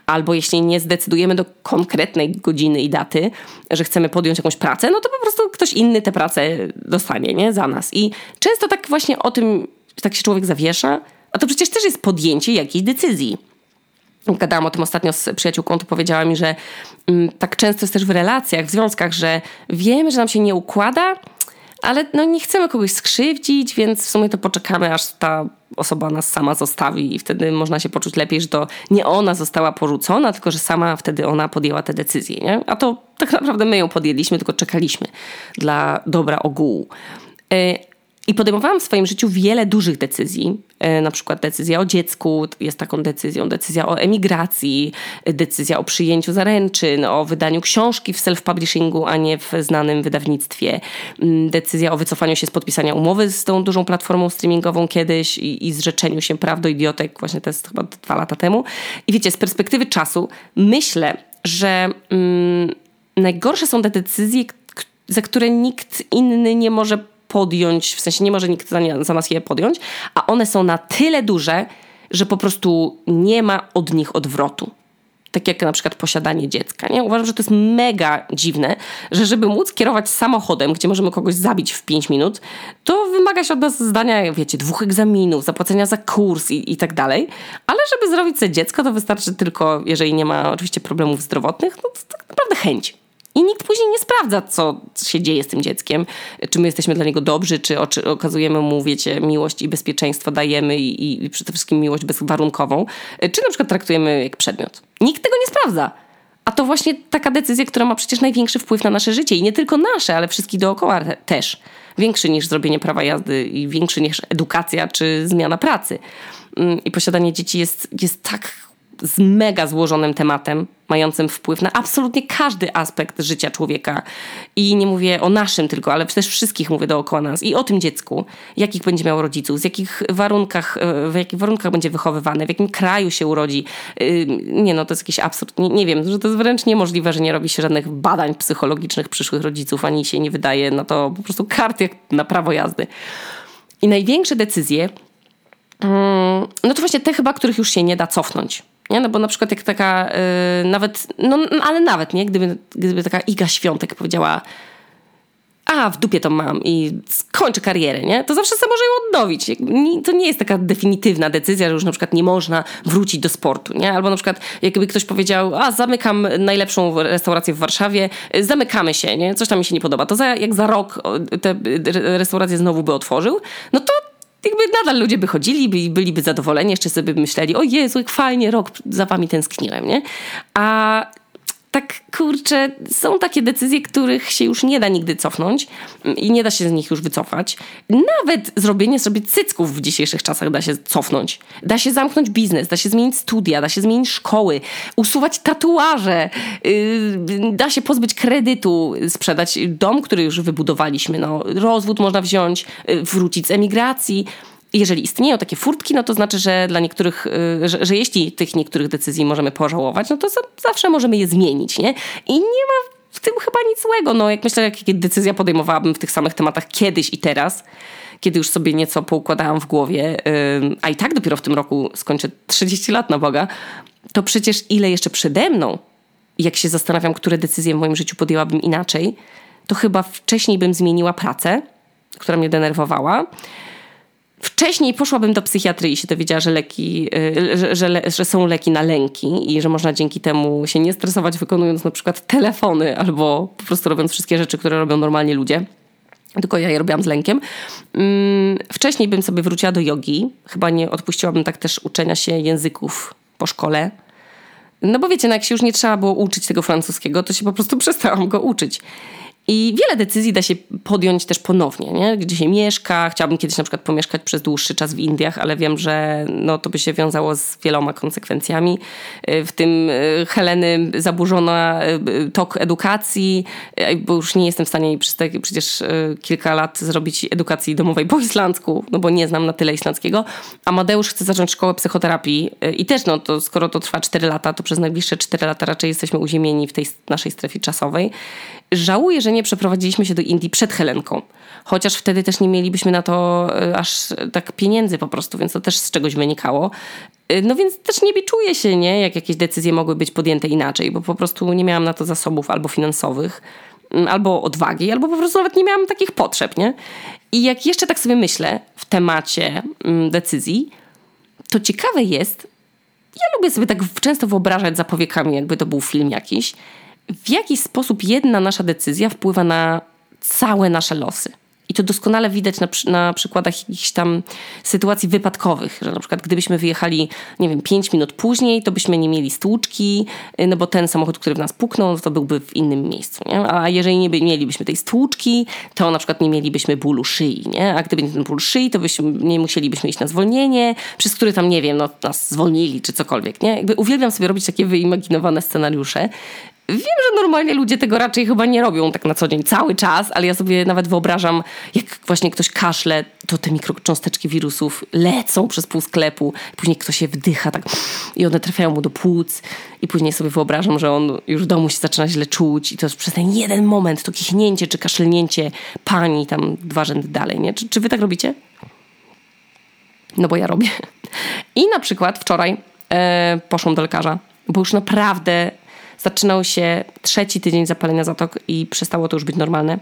Albo jeśli nie zdecydujemy do konkretnej godziny i daty, że chcemy podjąć jakąś pracę, no to po prostu ktoś inny tę pracę dostanie, nie? Za nas. I często tak właśnie o tym, tak się człowiek zawiesza, a to przecież też jest podjęcie jakiejś decyzji. Gadałam o tym ostatnio z przyjaciółką, to powiedziała mi, że mm, tak często jest też w relacjach, w związkach, że wiemy, że nam się nie układa, ale no nie chcemy kogoś skrzywdzić, więc w sumie to poczekamy, aż ta osoba nas sama zostawi i wtedy można się poczuć lepiej, że to nie ona została porzucona, tylko że sama wtedy ona podjęła tę decyzję. Nie? A to tak naprawdę my ją podjęliśmy, tylko czekaliśmy dla dobra ogółu. I podejmowałam w swoim życiu wiele dużych decyzji, e, na przykład decyzja o dziecku jest taką decyzją, decyzja o emigracji, decyzja o przyjęciu zaręczyn, o wydaniu książki w self-publishingu, a nie w znanym wydawnictwie, mm, decyzja o wycofaniu się z podpisania umowy z tą dużą platformą streamingową kiedyś i, i zrzeczeniu się praw do idiotek, właśnie to jest chyba dwa lata temu. I wiecie, z perspektywy czasu myślę, że mm, najgorsze są te decyzje, za które nikt inny nie może podjąć, w sensie nie może nikt za, nie, za nas je podjąć, a one są na tyle duże, że po prostu nie ma od nich odwrotu tak jak na przykład posiadanie dziecka. Nie? Uważam, że to jest mega dziwne, że żeby móc kierować samochodem, gdzie możemy kogoś zabić w 5 minut, to wymaga się od nas zdania, wiecie, dwóch egzaminów, zapłacenia za kurs i, i tak dalej. Ale żeby zrobić sobie dziecko, to wystarczy tylko, jeżeli nie ma oczywiście problemów zdrowotnych, no to tak naprawdę chęć. I nikt później nie sprawdza, co się dzieje z tym dzieckiem, czy my jesteśmy dla niego dobrzy, czy, okazujemy mu, wiecie, miłość i bezpieczeństwo dajemy i, i przede wszystkim miłość bezwarunkową, czy na przykład traktujemy jak przedmiot. Nikt tego nie sprawdza. A to właśnie taka decyzja, która ma przecież największy wpływ na nasze życie i nie tylko nasze, ale wszystkich dookoła te, też. Większy niż zrobienie prawa jazdy i większy niż edukacja czy zmiana pracy. Mm, I posiadanie dzieci jest, jest tak z mega złożonym tematem, mającym wpływ na absolutnie każdy aspekt życia człowieka. I nie mówię o naszym tylko, ale też wszystkich mówię dookoła nas. I o tym dziecku, jakich będzie miało rodziców, z jakich warunkach, e, w jakich warunkach będzie wychowywane, w jakim kraju się urodzi. Y, nie no, to jest jakiś absurd. Nie, nie wiem, że to jest wręcz niemożliwe, że nie robi się żadnych badań psychologicznych przyszłych rodziców, ani się nie wydaje na to po prostu kart jak na prawo jazdy. I największe decyzje, mm, no to właśnie te chyba, których już się nie da cofnąć. Nie? No bo na przykład jak taka, yy, nawet, no ale nawet, nie? Gdyby, gdyby taka Iga Świątek powiedziała a, w dupie to mam i skończę karierę, nie? To zawsze sobie może ją odnowić. To nie jest taka definitywna decyzja, że już na przykład nie można wrócić do sportu, nie? Albo na przykład jakby ktoś powiedział, a zamykam najlepszą restaurację w Warszawie, zamykamy się, nie? Coś tam mi się nie podoba. To za, jak za rok te restauracje znowu by otworzył, no to jakby nadal ludzie by chodzili, by, byliby zadowoleni, jeszcze sobie by myśleli, o Jezu, jak fajnie, rok za wami tęskniłem, nie? A tak kurczę, są takie decyzje, których się już nie da nigdy cofnąć i nie da się z nich już wycofać. Nawet zrobienie sobie cycków w dzisiejszych czasach da się cofnąć. Da się zamknąć biznes, da się zmienić studia, da się zmienić szkoły, usuwać tatuaże, yy, da się pozbyć kredytu, sprzedać dom, który już wybudowaliśmy, no, rozwód można wziąć, yy, wrócić z emigracji jeżeli istnieją takie furtki, no to znaczy, że dla niektórych, y, że, że jeśli tych niektórych decyzji możemy pożałować, no to zawsze możemy je zmienić, nie? I nie ma w tym chyba nic złego. No, jak myślę, jakie decyzja podejmowałabym w tych samych tematach kiedyś i teraz, kiedy już sobie nieco poukładałam w głowie, a i tak dopiero w tym roku skończę 30 lat na Boga, to przecież ile jeszcze przede mną, jak się zastanawiam, które decyzje w moim życiu podjęłabym inaczej, to chyba wcześniej bym zmieniła pracę, która mnie denerwowała Wcześniej poszłabym do psychiatry i się dowiedziała, że, leki, y, że, że, że, są leki na lęki i że można dzięki temu się nie stresować, wykonując na przykład telefony albo po prostu robiąc wszystkie rzeczy, które robią normalnie ludzie. Tylko ja je robiłam z lękiem. Mm, wcześniej bym sobie wróciła do jogi. Chyba nie odpuściłabym tak też uczenia się języków po szkole. No bo wiecie, no jak się już nie trzeba było uczyć tego francuskiego, to się po prostu przestałam go uczyć. I wiele decyzji da się podjąć też ponownie, nie? gdzie się mieszka. Chciałabym kiedyś na przykład pomieszkać przez dłuższy czas w Indiach, ale wiem, że no, to by się wiązało z wieloma konsekwencjami. W tym e, Heleny zaburzona e, tok edukacji, bo już nie jestem w stanie przez te, przecież kilka lat zrobić edukacji domowej po islandzku, no bo nie znam na tyle islandzkiego. Amadeusz chce zacząć szkołę psychoterapii i też no to skoro to trwa 4 lata, to przez najbliższe 4 lata raczej jesteśmy uziemieni w tej naszej strefie czasowej. Żałuję, że nie przeprowadziliśmy się do Indii przed Helenką. Chociaż wtedy też nie mielibyśmy na to e, aż tak pieniędzy po prostu, więc to też z czegoś wynikało. E, no więc też nie biczuję się, nie? Jak jakieś decyzje mogły być podjęte inaczej, bo po prostu nie miałam na to zasobów albo finansowych, mm, albo odwagi, albo po prostu nawet nie miałam takich potrzeb, nie? I jak jeszcze tak sobie myślę w temacie mm, decyzji, to ciekawe jest, ja lubię sobie tak często wyobrażać za powiekami, jakby to był film jakiś, w jaki sposób jedna nasza decyzja wpływa na całe nasze losy. I to doskonale widać na, na przykładach jakichś tam sytuacji wypadkowych, że na przykład gdybyśmy wyjechali, nie wiem, 5 minut później, to byśmy nie mieli stłuczki, y, no bo ten samochód, który w nas puknął, to byłby w innym miejscu, nie? A jeżeli nie mielibyśmy tej stłuczki, to na przykład nie mielibyśmy bólu szyi, nie? A gdyby nie ten ból szyi, to byśmy, nie musielibyśmy iść na zwolnienie, przez który tam, nie wiem, no, nas zwolnili czy cokolwiek, nie? Jakby uwielbiam sobie robić takie wyimaginowane scenariusze, Wiem, że normalnie ludzie tego raczej chyba nie robią tak na co dzień, cały czas, ale ja sobie nawet wyobrażam, jak właśnie ktoś kaszle, to te mikrocząsteczki wirusów lecą przez pół sklepu, później ktoś je wdycha tak i one trafiają mu do płuc i później sobie wyobrażam, że on już w domu się zaczyna źle czuć i to jest przez ten jeden moment, to kichnięcie czy kaszlnięcie pani tam dwa rzędy dalej, nie? Czy, czy wy tak robicie? No bo ja robię. I na przykład wczoraj e, poszłam do lekarza, bo już naprawdę zaczynał się trzeci tydzień zapalenia zatok i przestało to już być normalne.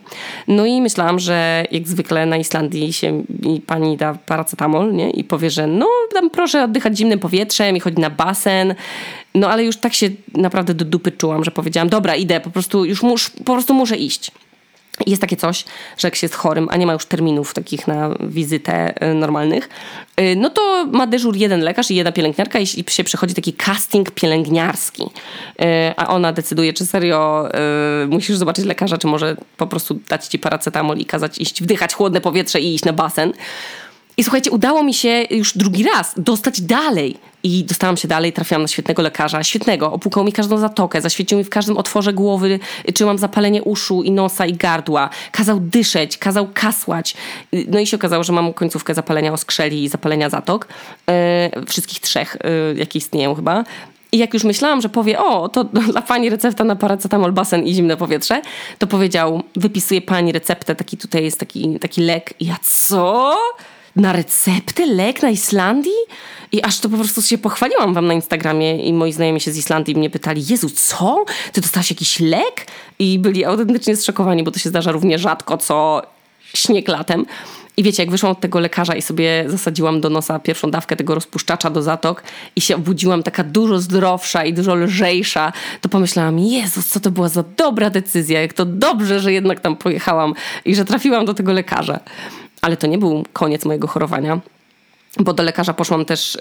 No i myślałam, że jak zwykle na Islandii się pani da paracetamol nie? i powie, że no tam proszę oddychać zimnym powietrzem i chodzić na basen. No ale już tak się naprawdę do dupy czułam, że powiedziałam, dobra, idę, po prostu już mus, po prostu muszę iść. Jest takie coś, że jak się jest chorym, a nie ma już terminów takich na wizytę y, normalnych, y, no to ma dyżur jeden lekarz i jedna pielęgniarka i się przechodzi taki casting pielęgniarski. Y, a ona decyduje, czy serio musisz zobaczyć lekarza, czy może po prostu dać ci paracetamol i kazać iść wdychać chłodne powietrze i iść na basen. I słuchajcie, udało mi się już drugi raz dostać dalej I dostałam się dalej, trafiłam na świetnego lekarza, świetnego, opłukał mi każdą zatokę, zaświecił mi w każdym otworze głowy, czy mam zapalenie uszu i nosa i gardła. Kazał dyszeć, kazał kasłać. No i się okazało, że mam końcówkę zapalenia oskrzeli i zapalenia zatok. Yy, wszystkich trzech, yy, jakie istnieją chyba. I jak już myślałam, że powie, o, to dla pani recepta na paracetamol, basen i zimne powietrze, to powiedział, wypisuje pani receptę, taki tutaj jest taki, taki lek. I ja, co? Na receptę? Lek na Islandii? I aż to po prostu się pochwaliłam wam na Instagramie i moi znajomi się z Islandii mnie pytali, Jezu, co? Ty dostałaś jakiś lek? I byli autentycznie zszokowani, bo to się zdarza równie rzadko, co śnieg latem. I wiecie, jak wyszłam od tego lekarza i sobie zasadziłam do nosa pierwszą dawkę tego rozpuszczacza do zatok i się obudziłam taka dużo zdrowsza i dużo lżejsza, to pomyślałam, Jezus, co to była za dobra decyzja, jak to dobrze, że jednak tam pojechałam i że trafiłam do tego lekarza. Ale to nie był koniec mojego chorowania bo do lekarza poszłam też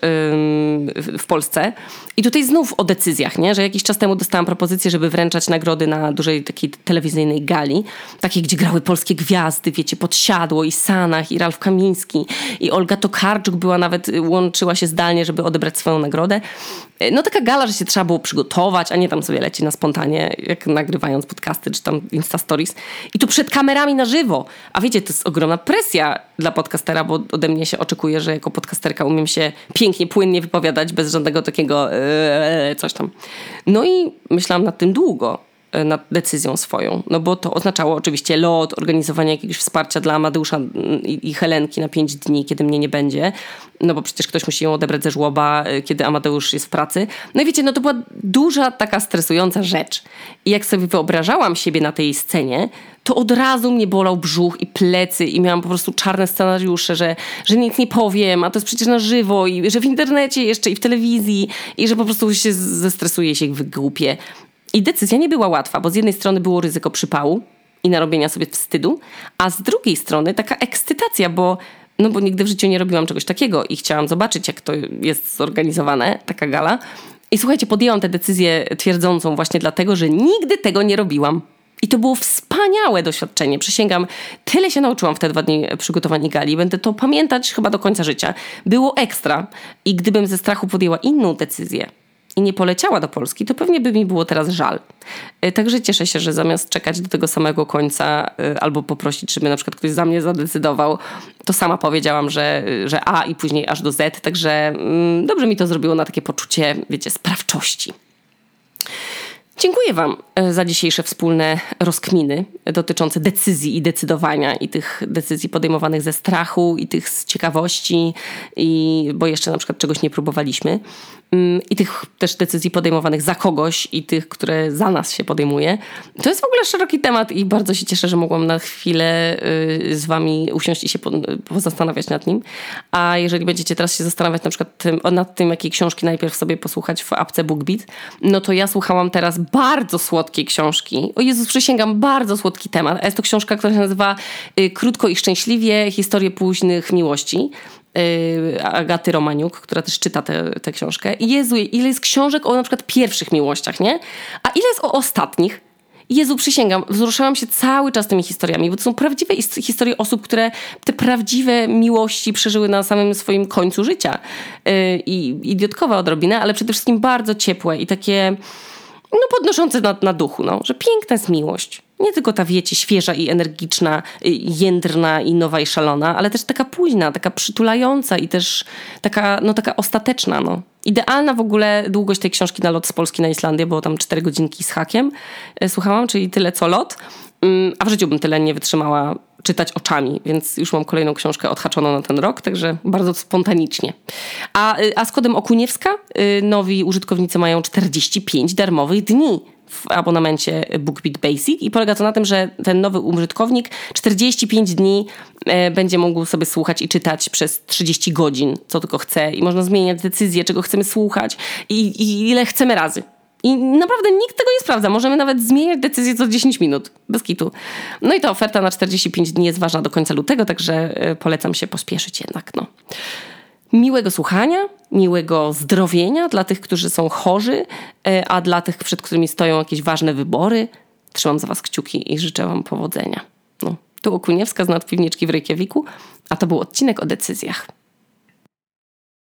w Polsce. I tutaj znów o decyzjach, nie? że jakiś czas temu dostałam propozycję, żeby wręczać nagrody na dużej takiej telewizyjnej gali, takiej, gdzie grały polskie gwiazdy, wiecie, Podsiadło i Sanach i Ralf Kamiński i Olga Tokarczuk była nawet, y, łączyła się zdalnie, żeby odebrać swoją nagrodę. Y, no taka gala, że się trzeba było przygotować, a nie tam sobie leci na spontanie, jak nagrywając podcasty czy tam Insta Stories. I tu przed kamerami na żywo. A wiecie, to jest ogromna presja dla podcastera, bo ode mnie się oczekuje, że jako podcasterka umiem się pięknie, płynnie wypowiadać bez żadnego takiego ee, coś tam. No i myślałam nad tym długo nad decyzją swoją, no bo to oznaczało oczywiście lot, organizowanie jakiegoś wsparcia dla Amadeusza i, Helenki na pięć dni, kiedy mnie nie będzie, no bo przecież ktoś musi ją odebrać ze żłoba, e, kiedy Amadeusz jest w pracy. No i wiecie, no to była duża, taka stresująca rzecz. I jak sobie wyobrażałam siebie na tej scenie, to od razu mnie bolał brzuch i plecy i miałam po prostu czarne scenariusze, że, że nic nie powiem, a to jest przecież na żywo i że w internecie jeszcze i w telewizji i że po prostu się zestresuję się wygłupię. I decyzja nie była łatwa, bo z jednej strony było ryzyko przypału i narobienia sobie wstydu, a z drugiej strony taka ekscytacja, bo no bo nigdy w życiu nie robiłam czegoś takiego i chciałam zobaczyć, jak to jest zorganizowane, taka gala. I słuchajcie, podjęłam tę decyzję twierdzącą właśnie dlatego, że nigdy tego nie robiłam. I to było wspaniałe doświadczenie. Przysięgam, tyle się nauczyłam w te dwa dni przygotowań gali. Będę to pamiętać chyba do końca życia. Było ekstra. I gdybym ze strachu podjęła inną decyzję i nie poleciała do Polski, to pewnie by mi było teraz żal. E, także cieszę się, że zamiast czekać do tego samego końca e, albo poprosić, żeby na przykład ktoś za mnie zadecydował, to sama powiedziałam, że, że A i później aż do Z. Także mm, dobrze mi to zrobiło na takie poczucie, wiecie, sprawczości. Dziękuję Wam e, za dzisiejsze wspólne rozkminy dotyczące decyzji i decydowania i tych decyzji podejmowanych ze strachu i tych z ciekawości, i, bo jeszcze na przykład czegoś nie próbowaliśmy. Mm, i tych też decyzji podejmowanych za kogoś i tych, które za nas się podejmuje. To jest w ogóle szeroki temat i bardzo się cieszę, że mogłam na chwilę y, z wami usiąść i się pozastanawiać nad nim. A jeżeli będziecie teraz się zastanawiać na przykład tym, nad tym, jakie książki najpierw sobie posłuchać w apce BookBeat, no to ja słuchałam teraz bardzo słodkiej książki. O Jezus, przysięgam, bardzo słodki temat. Jest to książka, która się nazywa y, Krótko i szczęśliwie, historie późnych miłości. Y, Agaty Romaniuk, która też czyta tę książkę. Jezu, ile jest książek o na przykład pierwszych miłościach, nie? A ile jest o ostatnich? Jezu, przysięgam, wzruszałam się cały czas tymi historiami, bo to są prawdziwe historie osób, które te prawdziwe miłości przeżyły na samym swoim końcu życia. Y, I idiotkowe odrobinę, ale przede wszystkim bardzo ciepłe i takie no, podnoszące na, na duchu, no, że piękna jest miłość. Nie tylko ta, wiecie, świeża i energiczna, y, jędrna i nowa i szalona, ale też taka późna, taka przytulająca i też taka, no, taka ostateczna. No. Idealna w ogóle długość tej książki na lot z Polski na Islandię, było tam cztery godzinki z hakiem. Y, słuchałam, czyli tyle co lot. Mm, a w życiu bym tyle nie wytrzymała czytać oczami, więc już mam kolejną książkę odhaczoną na ten rok, także bardzo spontanicznie. A, y, a z kodem Okuniewska nowi użytkownicy mają 45 darmowych dni w abonamencie BookBeat Basic i polega to na tym, że ten nowy użytkownik 45 dni e, będzie mógł sobie słuchać i czytać przez 30 godzin, co tylko chce i można zmieniać decyzję, czego chcemy słuchać i, i ile chcemy razy. I naprawdę nikt tego nie sprawdza. Możemy nawet zmieniać decyzję co 10 minut, bez kitu. No i ta oferta na 45 dni jest ważna do końca lutego, także e, polecam się pospieszyć jednak. No miłego słuchania, miłego zdrowienia dla tych, którzy są chorzy, e, a dla tych, przed którymi stoją jakieś ważne wybory. Trzymam za Was kciuki i życzę Wam powodzenia. No, tu Okuniewska z nadpiwniczki w Reykjaviku, a to był odcinek o decyzjach.